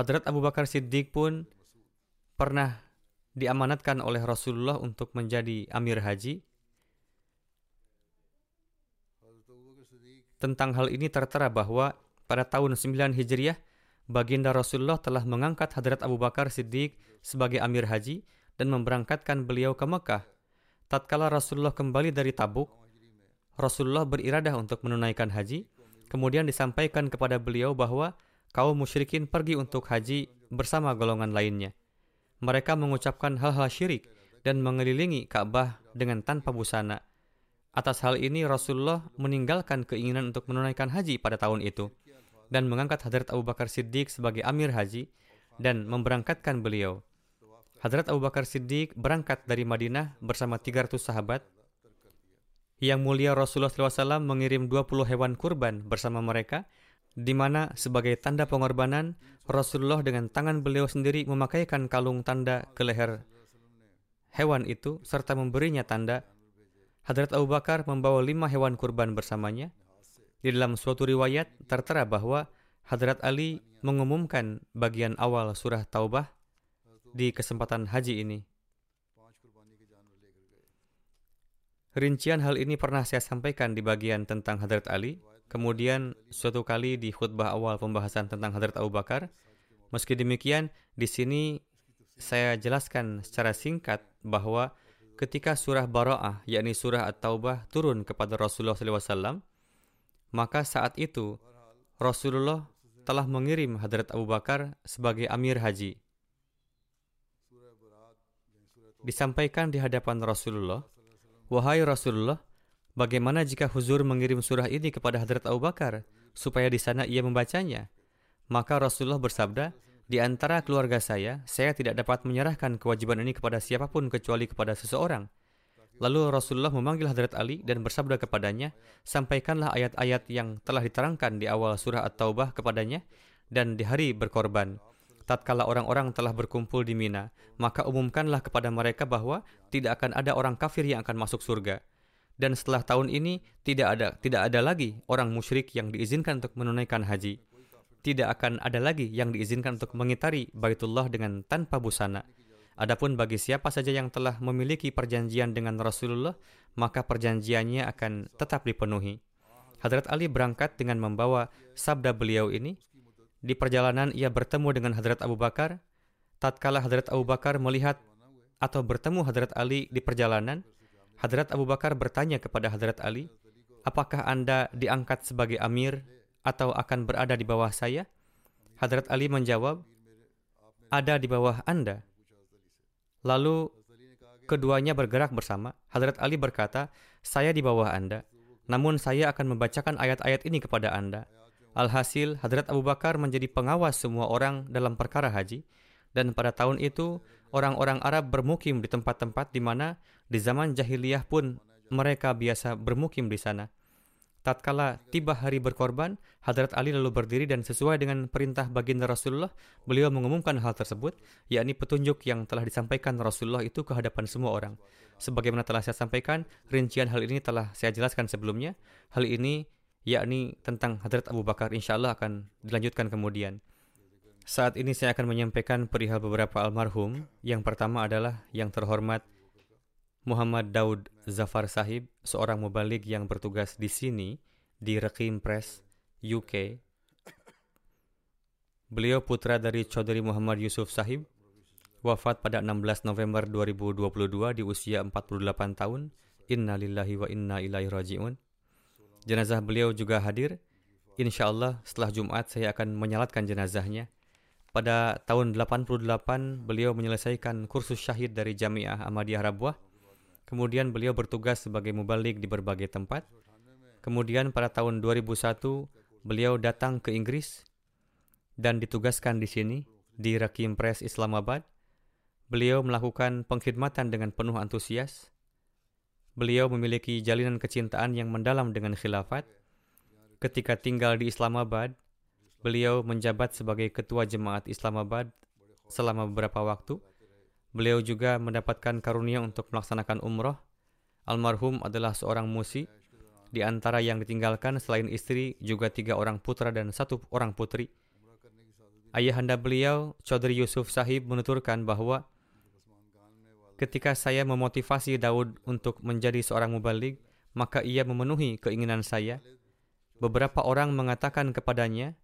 Hadrat Abu Bakar Siddiq pun pernah diamanatkan oleh Rasulullah untuk menjadi amir haji. Tentang hal ini tertera bahwa pada tahun 9 Hijriah, baginda Rasulullah telah mengangkat Hadrat Abu Bakar Siddiq sebagai amir haji dan memberangkatkan beliau ke Mekah. Tatkala Rasulullah kembali dari Tabuk, Rasulullah beriradah untuk menunaikan haji, kemudian disampaikan kepada beliau bahwa kaum musyrikin pergi untuk haji bersama golongan lainnya mereka mengucapkan hal-hal syirik dan mengelilingi Ka'bah dengan tanpa busana. Atas hal ini Rasulullah meninggalkan keinginan untuk menunaikan haji pada tahun itu dan mengangkat Hadrat Abu Bakar Siddiq sebagai amir haji dan memberangkatkan beliau. Hadrat Abu Bakar Siddiq berangkat dari Madinah bersama 300 sahabat. Yang mulia Rasulullah SAW mengirim 20 hewan kurban bersama mereka di mana sebagai tanda pengorbanan Rasulullah dengan tangan beliau sendiri memakaikan kalung tanda ke leher hewan itu serta memberinya tanda Hadrat Abu Bakar membawa lima hewan kurban bersamanya. Di dalam suatu riwayat tertera bahwa Hadrat Ali mengumumkan bagian awal surah Taubah di kesempatan haji ini. Rincian hal ini pernah saya sampaikan di bagian tentang Hadrat Ali Kemudian suatu kali di khutbah awal pembahasan tentang Hadrat Abu Bakar, meski demikian di sini saya jelaskan secara singkat bahwa ketika surah Bara'ah, yakni surah At-Taubah turun kepada Rasulullah SAW, maka saat itu Rasulullah telah mengirim Hadrat Abu Bakar sebagai amir haji. Disampaikan di hadapan Rasulullah, Wahai Rasulullah, Bagaimana jika Huzur mengirim surah ini kepada Hadrat Abu Bakar supaya di sana ia membacanya? Maka Rasulullah bersabda, di antara keluarga saya, saya tidak dapat menyerahkan kewajiban ini kepada siapa pun kecuali kepada seseorang. Lalu Rasulullah memanggil Hadrat Ali dan bersabda kepadanya, sampaikanlah ayat-ayat yang telah diterangkan di awal surah At-Taubah kepadanya dan di hari berkorban. Tatkala orang-orang telah berkumpul di Mina, maka umumkanlah kepada mereka bahwa tidak akan ada orang kafir yang akan masuk surga dan setelah tahun ini tidak ada tidak ada lagi orang musyrik yang diizinkan untuk menunaikan haji. Tidak akan ada lagi yang diizinkan untuk mengitari Baitullah dengan tanpa busana. Adapun bagi siapa saja yang telah memiliki perjanjian dengan Rasulullah, maka perjanjiannya akan tetap dipenuhi. Hadrat Ali berangkat dengan membawa sabda beliau ini. Di perjalanan ia bertemu dengan Hadrat Abu Bakar. Tatkala Hadrat Abu Bakar melihat atau bertemu Hadrat Ali di perjalanan, Hadrat Abu Bakar bertanya kepada Hadrat Ali, apakah Anda diangkat sebagai amir atau akan berada di bawah saya? Hadrat Ali menjawab, ada di bawah Anda. Lalu keduanya bergerak bersama. Hadrat Ali berkata, saya di bawah Anda. Namun saya akan membacakan ayat-ayat ini kepada Anda. Alhasil, Hadrat Abu Bakar menjadi pengawas semua orang dalam perkara haji. Dan pada tahun itu, orang-orang Arab bermukim di tempat-tempat di mana di zaman jahiliyah pun mereka biasa bermukim di sana. Tatkala tiba hari berkorban, Hadrat Ali lalu berdiri dan sesuai dengan perintah baginda Rasulullah, beliau mengumumkan hal tersebut, yakni petunjuk yang telah disampaikan Rasulullah itu ke hadapan semua orang. Sebagaimana telah saya sampaikan, rincian hal ini telah saya jelaskan sebelumnya. Hal ini yakni tentang Hadrat Abu Bakar insya Allah akan dilanjutkan kemudian. Saat ini saya akan menyampaikan perihal beberapa almarhum. Yang pertama adalah yang terhormat Muhammad Daud Zafar Sahib, seorang mubalik yang bertugas di sini di Rekim Press, UK. Beliau putra dari Chaudhry Muhammad Yusuf Sahib, wafat pada 16 November 2022 di usia 48 tahun. Inna lillahi wa inna ilaihi raji'un. Jenazah beliau juga hadir. Insya Allah setelah Jumat saya akan menyalatkan jenazahnya. Pada tahun 88 beliau menyelesaikan kursus syahid dari Jamiah Ahmadiyah Rabuah Kemudian beliau bertugas sebagai mubalik di berbagai tempat. Kemudian pada tahun 2001 beliau datang ke Inggris dan ditugaskan di sini di Rakim Press Islamabad. Beliau melakukan pengkhidmatan dengan penuh antusias. Beliau memiliki jalinan kecintaan yang mendalam dengan khilafat. Ketika tinggal di Islamabad, beliau menjabat sebagai ketua jemaat Islamabad selama beberapa waktu. Beliau juga mendapatkan karunia untuk melaksanakan umroh. Almarhum adalah seorang musi. Di antara yang ditinggalkan selain istri juga tiga orang putra dan satu orang putri. Ayahanda beliau, Chaudhry Yusuf Sahib menuturkan bahwa ketika saya memotivasi Daud untuk menjadi seorang mubalik, maka ia memenuhi keinginan saya. Beberapa orang mengatakan kepadanya,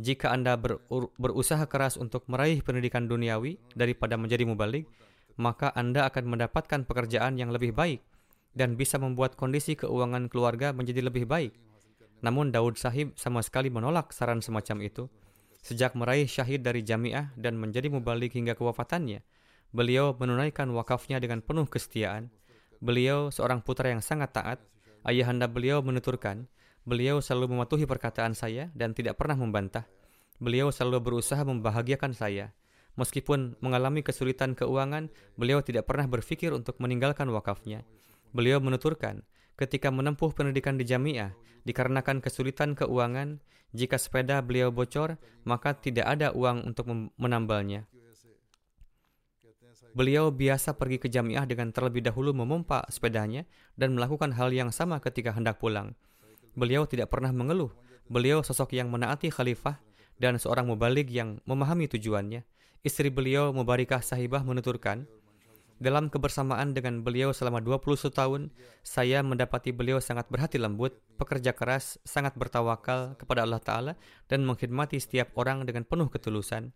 jika Anda ber, berusaha keras untuk meraih pendidikan duniawi daripada menjadi mubalik, maka Anda akan mendapatkan pekerjaan yang lebih baik dan bisa membuat kondisi keuangan keluarga menjadi lebih baik. Namun Daud Sahib sama sekali menolak saran semacam itu. Sejak meraih syahid dari jamiah dan menjadi mubalik hingga kewafatannya, beliau menunaikan wakafnya dengan penuh kesetiaan. Beliau seorang putra yang sangat taat. Ayahanda beliau menuturkan, Beliau selalu mematuhi perkataan saya dan tidak pernah membantah. Beliau selalu berusaha membahagiakan saya. Meskipun mengalami kesulitan keuangan, beliau tidak pernah berpikir untuk meninggalkan wakafnya. Beliau menuturkan, ketika menempuh pendidikan di jamiah, dikarenakan kesulitan keuangan, jika sepeda beliau bocor, maka tidak ada uang untuk menambalnya. Beliau biasa pergi ke jamiah dengan terlebih dahulu memompa sepedanya dan melakukan hal yang sama ketika hendak pulang. Beliau tidak pernah mengeluh. Beliau sosok yang menaati khalifah dan seorang mubalik yang memahami tujuannya. Istri beliau Mubarikah Sahibah menuturkan, dalam kebersamaan dengan beliau selama 21 tahun, saya mendapati beliau sangat berhati lembut, pekerja keras, sangat bertawakal kepada Allah Ta'ala, dan mengkhidmati setiap orang dengan penuh ketulusan.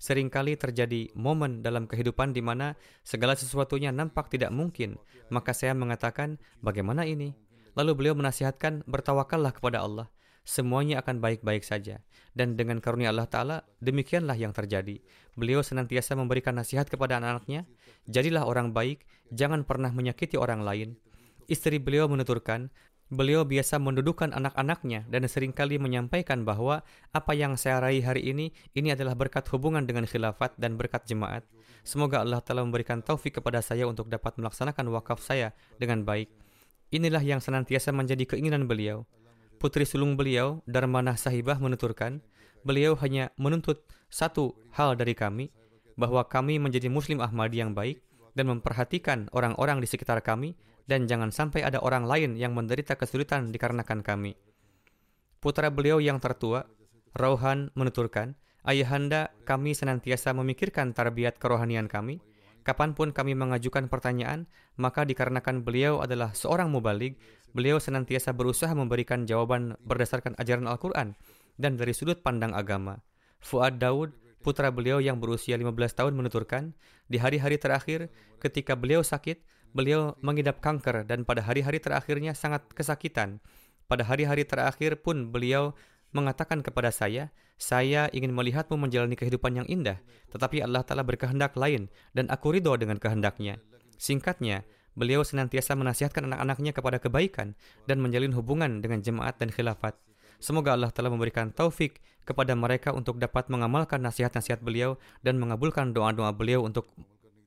Seringkali terjadi momen dalam kehidupan di mana segala sesuatunya nampak tidak mungkin, maka saya mengatakan, bagaimana ini? Lalu beliau menasihatkan, bertawakallah kepada Allah. Semuanya akan baik-baik saja. Dan dengan karunia Allah Ta'ala, demikianlah yang terjadi. Beliau senantiasa memberikan nasihat kepada anak-anaknya, jadilah orang baik, jangan pernah menyakiti orang lain. Istri beliau menuturkan, beliau biasa mendudukkan anak-anaknya dan sering kali menyampaikan bahwa apa yang saya raih hari ini, ini adalah berkat hubungan dengan khilafat dan berkat jemaat. Semoga Allah Ta'ala memberikan taufik kepada saya untuk dapat melaksanakan wakaf saya dengan baik. Inilah yang senantiasa menjadi keinginan beliau. Putri sulung beliau, Darmanah Sahibah menuturkan, beliau hanya menuntut satu hal dari kami, bahwa kami menjadi Muslim Ahmadi yang baik dan memperhatikan orang-orang di sekitar kami dan jangan sampai ada orang lain yang menderita kesulitan dikarenakan kami. Putra beliau yang tertua, Rauhan menuturkan, Ayahanda kami senantiasa memikirkan tarbiat kerohanian kami, Kapan pun kami mengajukan pertanyaan, maka dikarenakan beliau adalah seorang mubalik, beliau senantiasa berusaha memberikan jawaban berdasarkan ajaran Al-Quran dan dari sudut pandang agama. Fuad Daud, putra beliau yang berusia 15 tahun menuturkan, di hari-hari terakhir ketika beliau sakit, beliau mengidap kanker dan pada hari-hari terakhirnya sangat kesakitan. Pada hari-hari terakhir pun beliau mengatakan kepada saya, saya ingin melihatmu menjalani kehidupan yang indah, tetapi Allah Ta'ala berkehendak lain, dan aku ridho dengan kehendaknya. Singkatnya, beliau senantiasa menasihatkan anak-anaknya kepada kebaikan dan menjalin hubungan dengan jemaat dan khilafat. Semoga Allah telah memberikan taufik kepada mereka untuk dapat mengamalkan nasihat-nasihat beliau dan mengabulkan doa-doa beliau untuk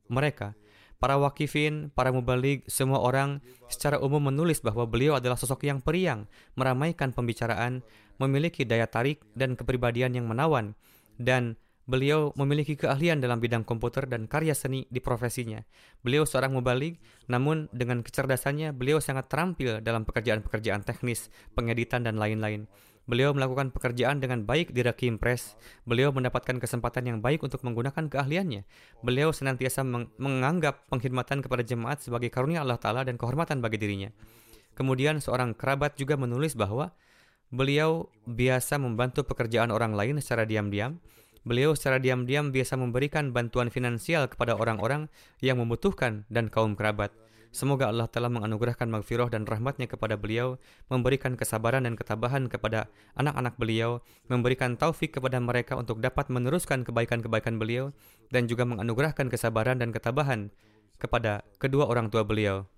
mereka. Para wakifin, para mubalik, semua orang secara umum menulis bahwa beliau adalah sosok yang periang, meramaikan pembicaraan, memiliki daya tarik dan kepribadian yang menawan, dan Beliau memiliki keahlian dalam bidang komputer dan karya seni di profesinya. Beliau seorang mubalik, namun dengan kecerdasannya beliau sangat terampil dalam pekerjaan-pekerjaan teknis, pengeditan, dan lain-lain. Beliau melakukan pekerjaan dengan baik di Rakim Press. Beliau mendapatkan kesempatan yang baik untuk menggunakan keahliannya. Beliau senantiasa meng menganggap pengkhidmatan kepada jemaat sebagai karunia Allah Ta'ala dan kehormatan bagi dirinya. Kemudian seorang kerabat juga menulis bahwa beliau biasa membantu pekerjaan orang lain secara diam-diam, Beliau secara diam-diam biasa memberikan bantuan finansial kepada orang-orang yang membutuhkan dan kaum kerabat. Semoga Allah telah menganugerahkan maghfirah dan rahmatnya kepada beliau, memberikan kesabaran dan ketabahan kepada anak-anak beliau, memberikan taufik kepada mereka untuk dapat meneruskan kebaikan-kebaikan beliau, dan juga menganugerahkan kesabaran dan ketabahan kepada kedua orang tua beliau.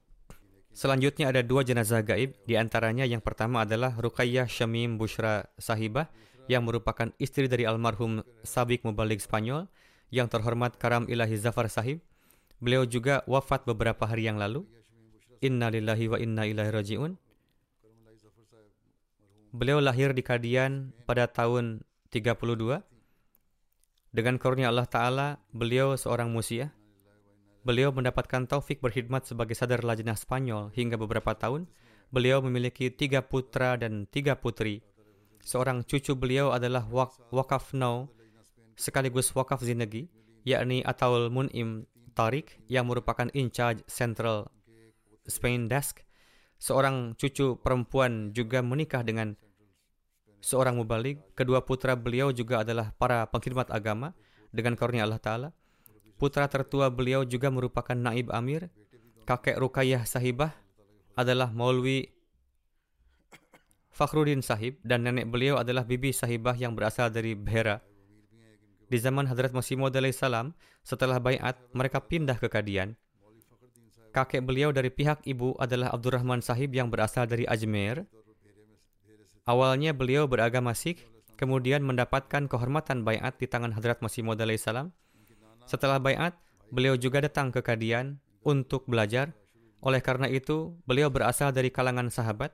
Selanjutnya ada dua jenazah gaib, di antaranya yang pertama adalah Ruqayyah Syamim Bushra Sahibah, yang merupakan istri dari almarhum Sabik Mubalik Spanyol yang terhormat Karam Ilahi Zafar Sahib. Beliau juga wafat beberapa hari yang lalu. Inna lillahi wa inna ilahi raji'un. Beliau lahir di Kadian pada tahun 32. Dengan karunia Allah Ta'ala, beliau seorang musia. Beliau mendapatkan taufik berkhidmat sebagai sadar lajnah Spanyol hingga beberapa tahun. Beliau memiliki tiga putra dan tiga putri seorang cucu beliau adalah wak wakaf now sekaligus wakaf zinagi, yakni Ataul Mun'im Tariq yang merupakan in charge Central Spain Desk. Seorang cucu perempuan juga menikah dengan seorang mubalik. Kedua putra beliau juga adalah para pengkhidmat agama dengan karunia Allah Ta'ala. Putra tertua beliau juga merupakan Naib Amir. Kakek Rukayah Sahibah adalah Maulwi Fakhruddin Sahib dan nenek beliau adalah Bibi Sahibah yang berasal dari Bhera. Di zaman Hadrat Masih Maud salam, setelah bayat, mereka pindah ke Kadian. Kakek beliau dari pihak ibu adalah Abdurrahman Sahib yang berasal dari Ajmer. Awalnya beliau beragama Sikh, kemudian mendapatkan kehormatan bayat di tangan Hadrat Masih Maud salam. Setelah bayat, beliau juga datang ke Kadian untuk belajar. Oleh karena itu, beliau berasal dari kalangan sahabat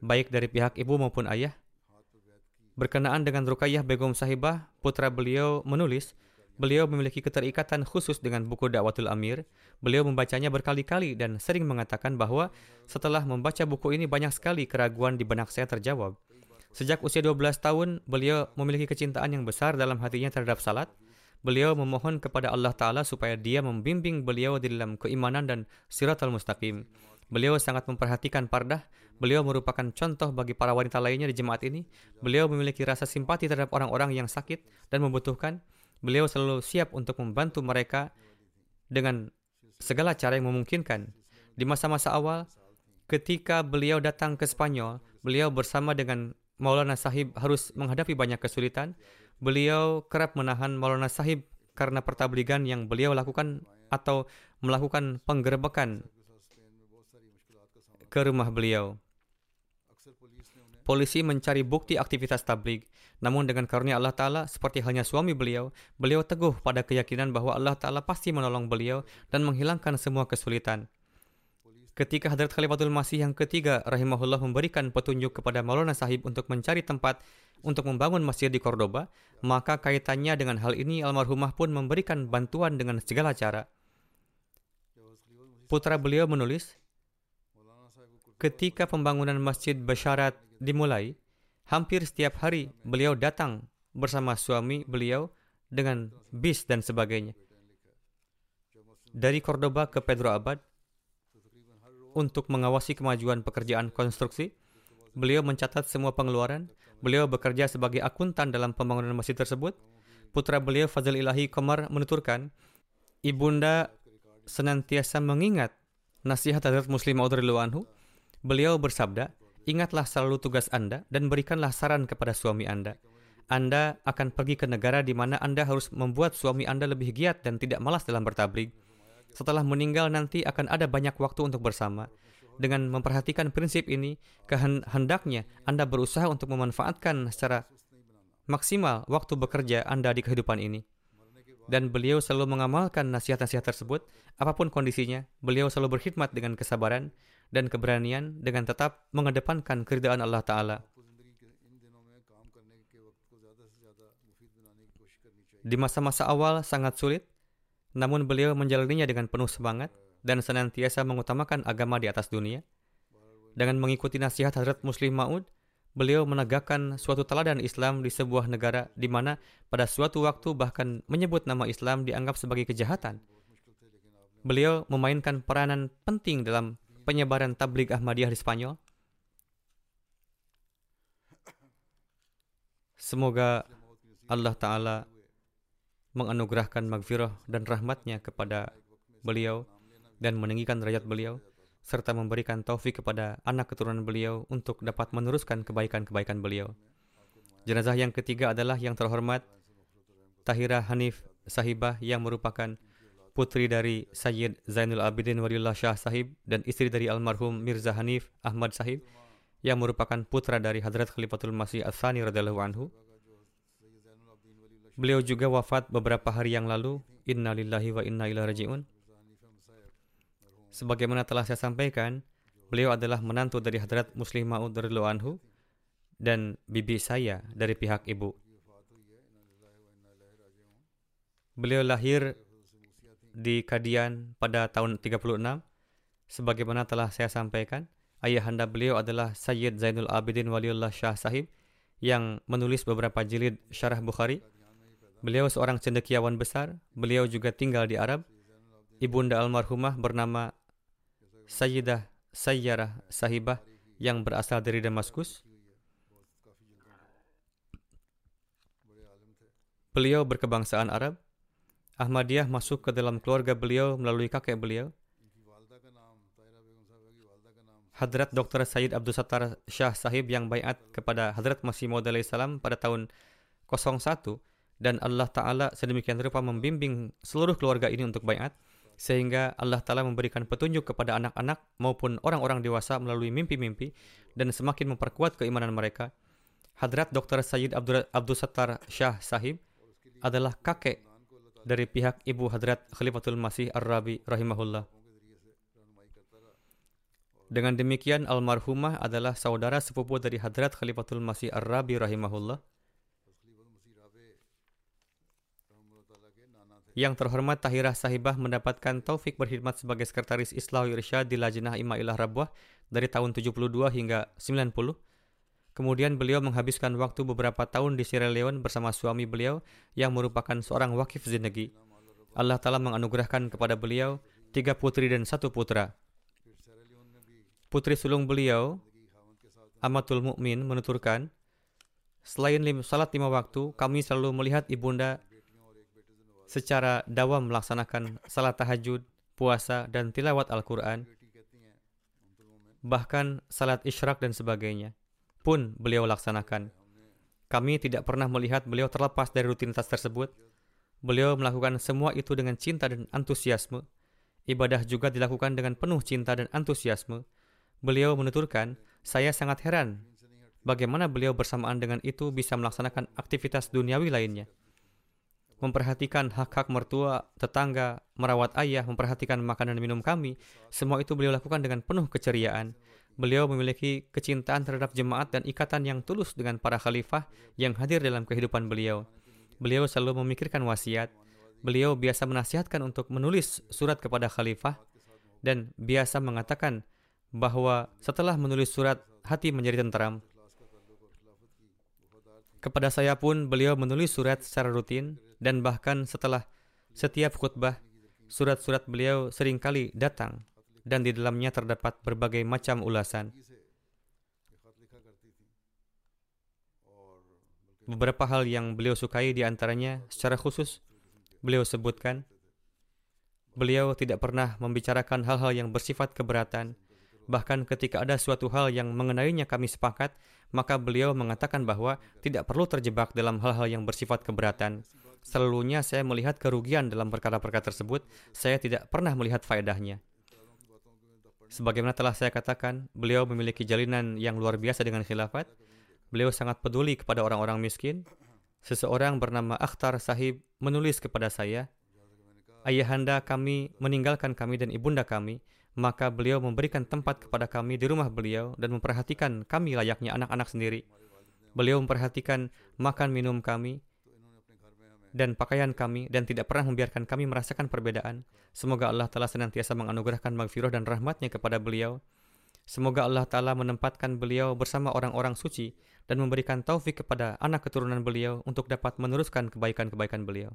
baik dari pihak ibu maupun ayah. Berkenaan dengan Rukayyah Begum Sahibah, putra beliau menulis, beliau memiliki keterikatan khusus dengan buku Dakwatul Amir. Beliau membacanya berkali-kali dan sering mengatakan bahwa setelah membaca buku ini banyak sekali keraguan di benak saya terjawab. Sejak usia 12 tahun, beliau memiliki kecintaan yang besar dalam hatinya terhadap salat. Beliau memohon kepada Allah Ta'ala supaya dia membimbing beliau di dalam keimanan dan siratul mustaqim. Beliau sangat memperhatikan pardah Beliau merupakan contoh bagi para wanita lainnya di jemaat ini. Beliau memiliki rasa simpati terhadap orang-orang yang sakit dan membutuhkan. Beliau selalu siap untuk membantu mereka dengan segala cara yang memungkinkan. Di masa-masa awal, ketika beliau datang ke Spanyol, beliau bersama dengan Maulana Sahib harus menghadapi banyak kesulitan. Beliau kerap menahan Maulana Sahib karena pertabligan yang beliau lakukan atau melakukan penggerebekan ke rumah beliau. Polisi mencari bukti aktivitas tabligh. Namun dengan karunia Allah Ta'ala, seperti halnya suami beliau, beliau teguh pada keyakinan bahwa Allah Ta'ala pasti menolong beliau dan menghilangkan semua kesulitan. Ketika Hadrat Khalifatul Masih yang ketiga rahimahullah memberikan petunjuk kepada Maulana Sahib untuk mencari tempat untuk membangun masjid di Cordoba, maka kaitannya dengan hal ini almarhumah pun memberikan bantuan dengan segala cara. Putra beliau menulis, ketika pembangunan Masjid Basyarat dimulai, hampir setiap hari beliau datang bersama suami beliau dengan bis dan sebagainya. Dari Cordoba ke Pedro Abad, untuk mengawasi kemajuan pekerjaan konstruksi, beliau mencatat semua pengeluaran, beliau bekerja sebagai akuntan dalam pembangunan masjid tersebut. Putra beliau Fazil Ilahi Komar menuturkan, Ibunda senantiasa mengingat nasihat Hazrat Muslim Maud anhu. Beliau bersabda, Ingatlah selalu tugas Anda dan berikanlah saran kepada suami Anda. Anda akan pergi ke negara di mana Anda harus membuat suami Anda lebih giat dan tidak malas dalam bertablik. Setelah meninggal nanti akan ada banyak waktu untuk bersama. Dengan memperhatikan prinsip ini, kehendaknya Anda berusaha untuk memanfaatkan secara maksimal waktu bekerja Anda di kehidupan ini. Dan beliau selalu mengamalkan nasihat-nasihat tersebut, apa pun kondisinya, beliau selalu berkhidmat dengan kesabaran dan keberanian dengan tetap mengedepankan keridaan Allah Ta'ala. Di masa-masa awal sangat sulit, namun beliau menjalaninya dengan penuh semangat dan senantiasa mengutamakan agama di atas dunia. Dengan mengikuti nasihat Hazrat Muslim Ma'ud, beliau menegakkan suatu teladan Islam di sebuah negara di mana pada suatu waktu bahkan menyebut nama Islam dianggap sebagai kejahatan. Beliau memainkan peranan penting dalam penyebaran tabligh Ahmadiyah di Spanyol. Semoga Allah Ta'ala menganugerahkan magfirah dan rahmatnya kepada beliau dan meninggikan derajat beliau serta memberikan taufik kepada anak keturunan beliau untuk dapat meneruskan kebaikan-kebaikan beliau. Jenazah yang ketiga adalah yang terhormat Tahira Hanif Sahibah yang merupakan putri dari Sayyid Zainul Abidin Waliullah Shah Sahib dan istri dari almarhum Mirza Hanif Ahmad Sahib yang merupakan putra dari Hadrat Khalifatul Masih Al-Thani radhiyallahu anhu. Beliau juga wafat beberapa hari yang lalu. Inna lillahi wa inna ilaihi raji'un. Sebagaimana telah saya sampaikan, beliau adalah menantu dari Hadrat Muslim Ma'ud anhu dan bibi saya dari pihak ibu. Beliau lahir di Kadian pada tahun 36. Sebagaimana telah saya sampaikan, ayahanda beliau adalah Sayyid Zainul Abidin Waliullah Shah Sahib yang menulis beberapa jilid syarah Bukhari Beliau seorang cendekiawan besar. Beliau juga tinggal di Arab. Ibunda almarhumah bernama Sayyidah Sayyarah Sahibah yang berasal dari Damaskus. Beliau berkebangsaan Arab. Ahmadiyah masuk ke dalam keluarga beliau melalui kakek beliau. Hadrat Dr. Sayyid Abdul Sattar Shah Sahib yang bayat kepada Hadrat Masih Maud salam pada tahun 01 dan Allah Ta'ala sedemikian rupa membimbing seluruh keluarga ini untuk bayat sehingga Allah Ta'ala memberikan petunjuk kepada anak-anak maupun orang-orang dewasa melalui mimpi-mimpi dan semakin memperkuat keimanan mereka. Hadrat Dr. Sayyid Abdul, Abdul Sattar Shah Sahib adalah kakek dari pihak ibu Hadrat Khalifatul Masih Ar-Rabi rahimahullah. Dengan demikian almarhumah adalah saudara sepupu dari Hadrat Khalifatul Masih Ar-Rabi rahimahullah. Yang terhormat Tahirah Sahibah mendapatkan taufik berkhidmat sebagai sekretaris Islah Irsyad di Lajnah Imailah Rabwah dari tahun 72 hingga 90. Kemudian beliau menghabiskan waktu beberapa tahun di Sierra Leone bersama suami beliau yang merupakan seorang wakif zinegi. Allah Ta'ala menganugerahkan kepada beliau tiga putri dan satu putra. Putri sulung beliau, Amatul Mukmin menuturkan, Selain salat lima waktu, kami selalu melihat ibunda secara dawam melaksanakan salat tahajud, puasa, dan tilawat Al-Quran, bahkan salat isyraq dan sebagainya, pun beliau laksanakan. Kami tidak pernah melihat beliau terlepas dari rutinitas tersebut. Beliau melakukan semua itu dengan cinta dan antusiasme. Ibadah juga dilakukan dengan penuh cinta dan antusiasme. Beliau menuturkan, saya sangat heran bagaimana beliau bersamaan dengan itu bisa melaksanakan aktivitas duniawi lainnya memperhatikan hak-hak mertua, tetangga, merawat ayah, memperhatikan makanan dan minum kami, semua itu beliau lakukan dengan penuh keceriaan. Beliau memiliki kecintaan terhadap jemaat dan ikatan yang tulus dengan para khalifah yang hadir dalam kehidupan beliau. Beliau selalu memikirkan wasiat. Beliau biasa menasihatkan untuk menulis surat kepada khalifah dan biasa mengatakan bahwa setelah menulis surat, hati menjadi tentram. Kepada saya pun beliau menulis surat secara rutin dan bahkan setelah setiap khutbah, surat-surat beliau sering kali datang dan di dalamnya terdapat berbagai macam ulasan. Beberapa hal yang beliau sukai di antaranya secara khusus beliau sebutkan beliau tidak pernah membicarakan hal-hal yang bersifat keberatan. Bahkan ketika ada suatu hal yang mengenainya kami sepakat, maka beliau mengatakan bahwa tidak perlu terjebak dalam hal-hal yang bersifat keberatan. Selalunya saya melihat kerugian dalam perkara-perkara tersebut, saya tidak pernah melihat faedahnya. Sebagaimana telah saya katakan, beliau memiliki jalinan yang luar biasa dengan khilafat. Beliau sangat peduli kepada orang-orang miskin. Seseorang bernama Akhtar Sahib menulis kepada saya, Ayahanda kami meninggalkan kami dan ibunda kami, maka beliau memberikan tempat kepada kami di rumah beliau dan memperhatikan kami layaknya anak-anak sendiri. Beliau memperhatikan makan minum kami dan pakaian kami dan tidak pernah membiarkan kami merasakan perbedaan. Semoga Allah Ta'ala senantiasa menganugerahkan magfirah dan rahmatnya kepada beliau. Semoga Allah Ta'ala menempatkan beliau bersama orang-orang suci dan memberikan taufik kepada anak keturunan beliau untuk dapat meneruskan kebaikan-kebaikan beliau.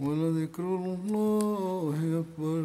ولذكر الله أكبر.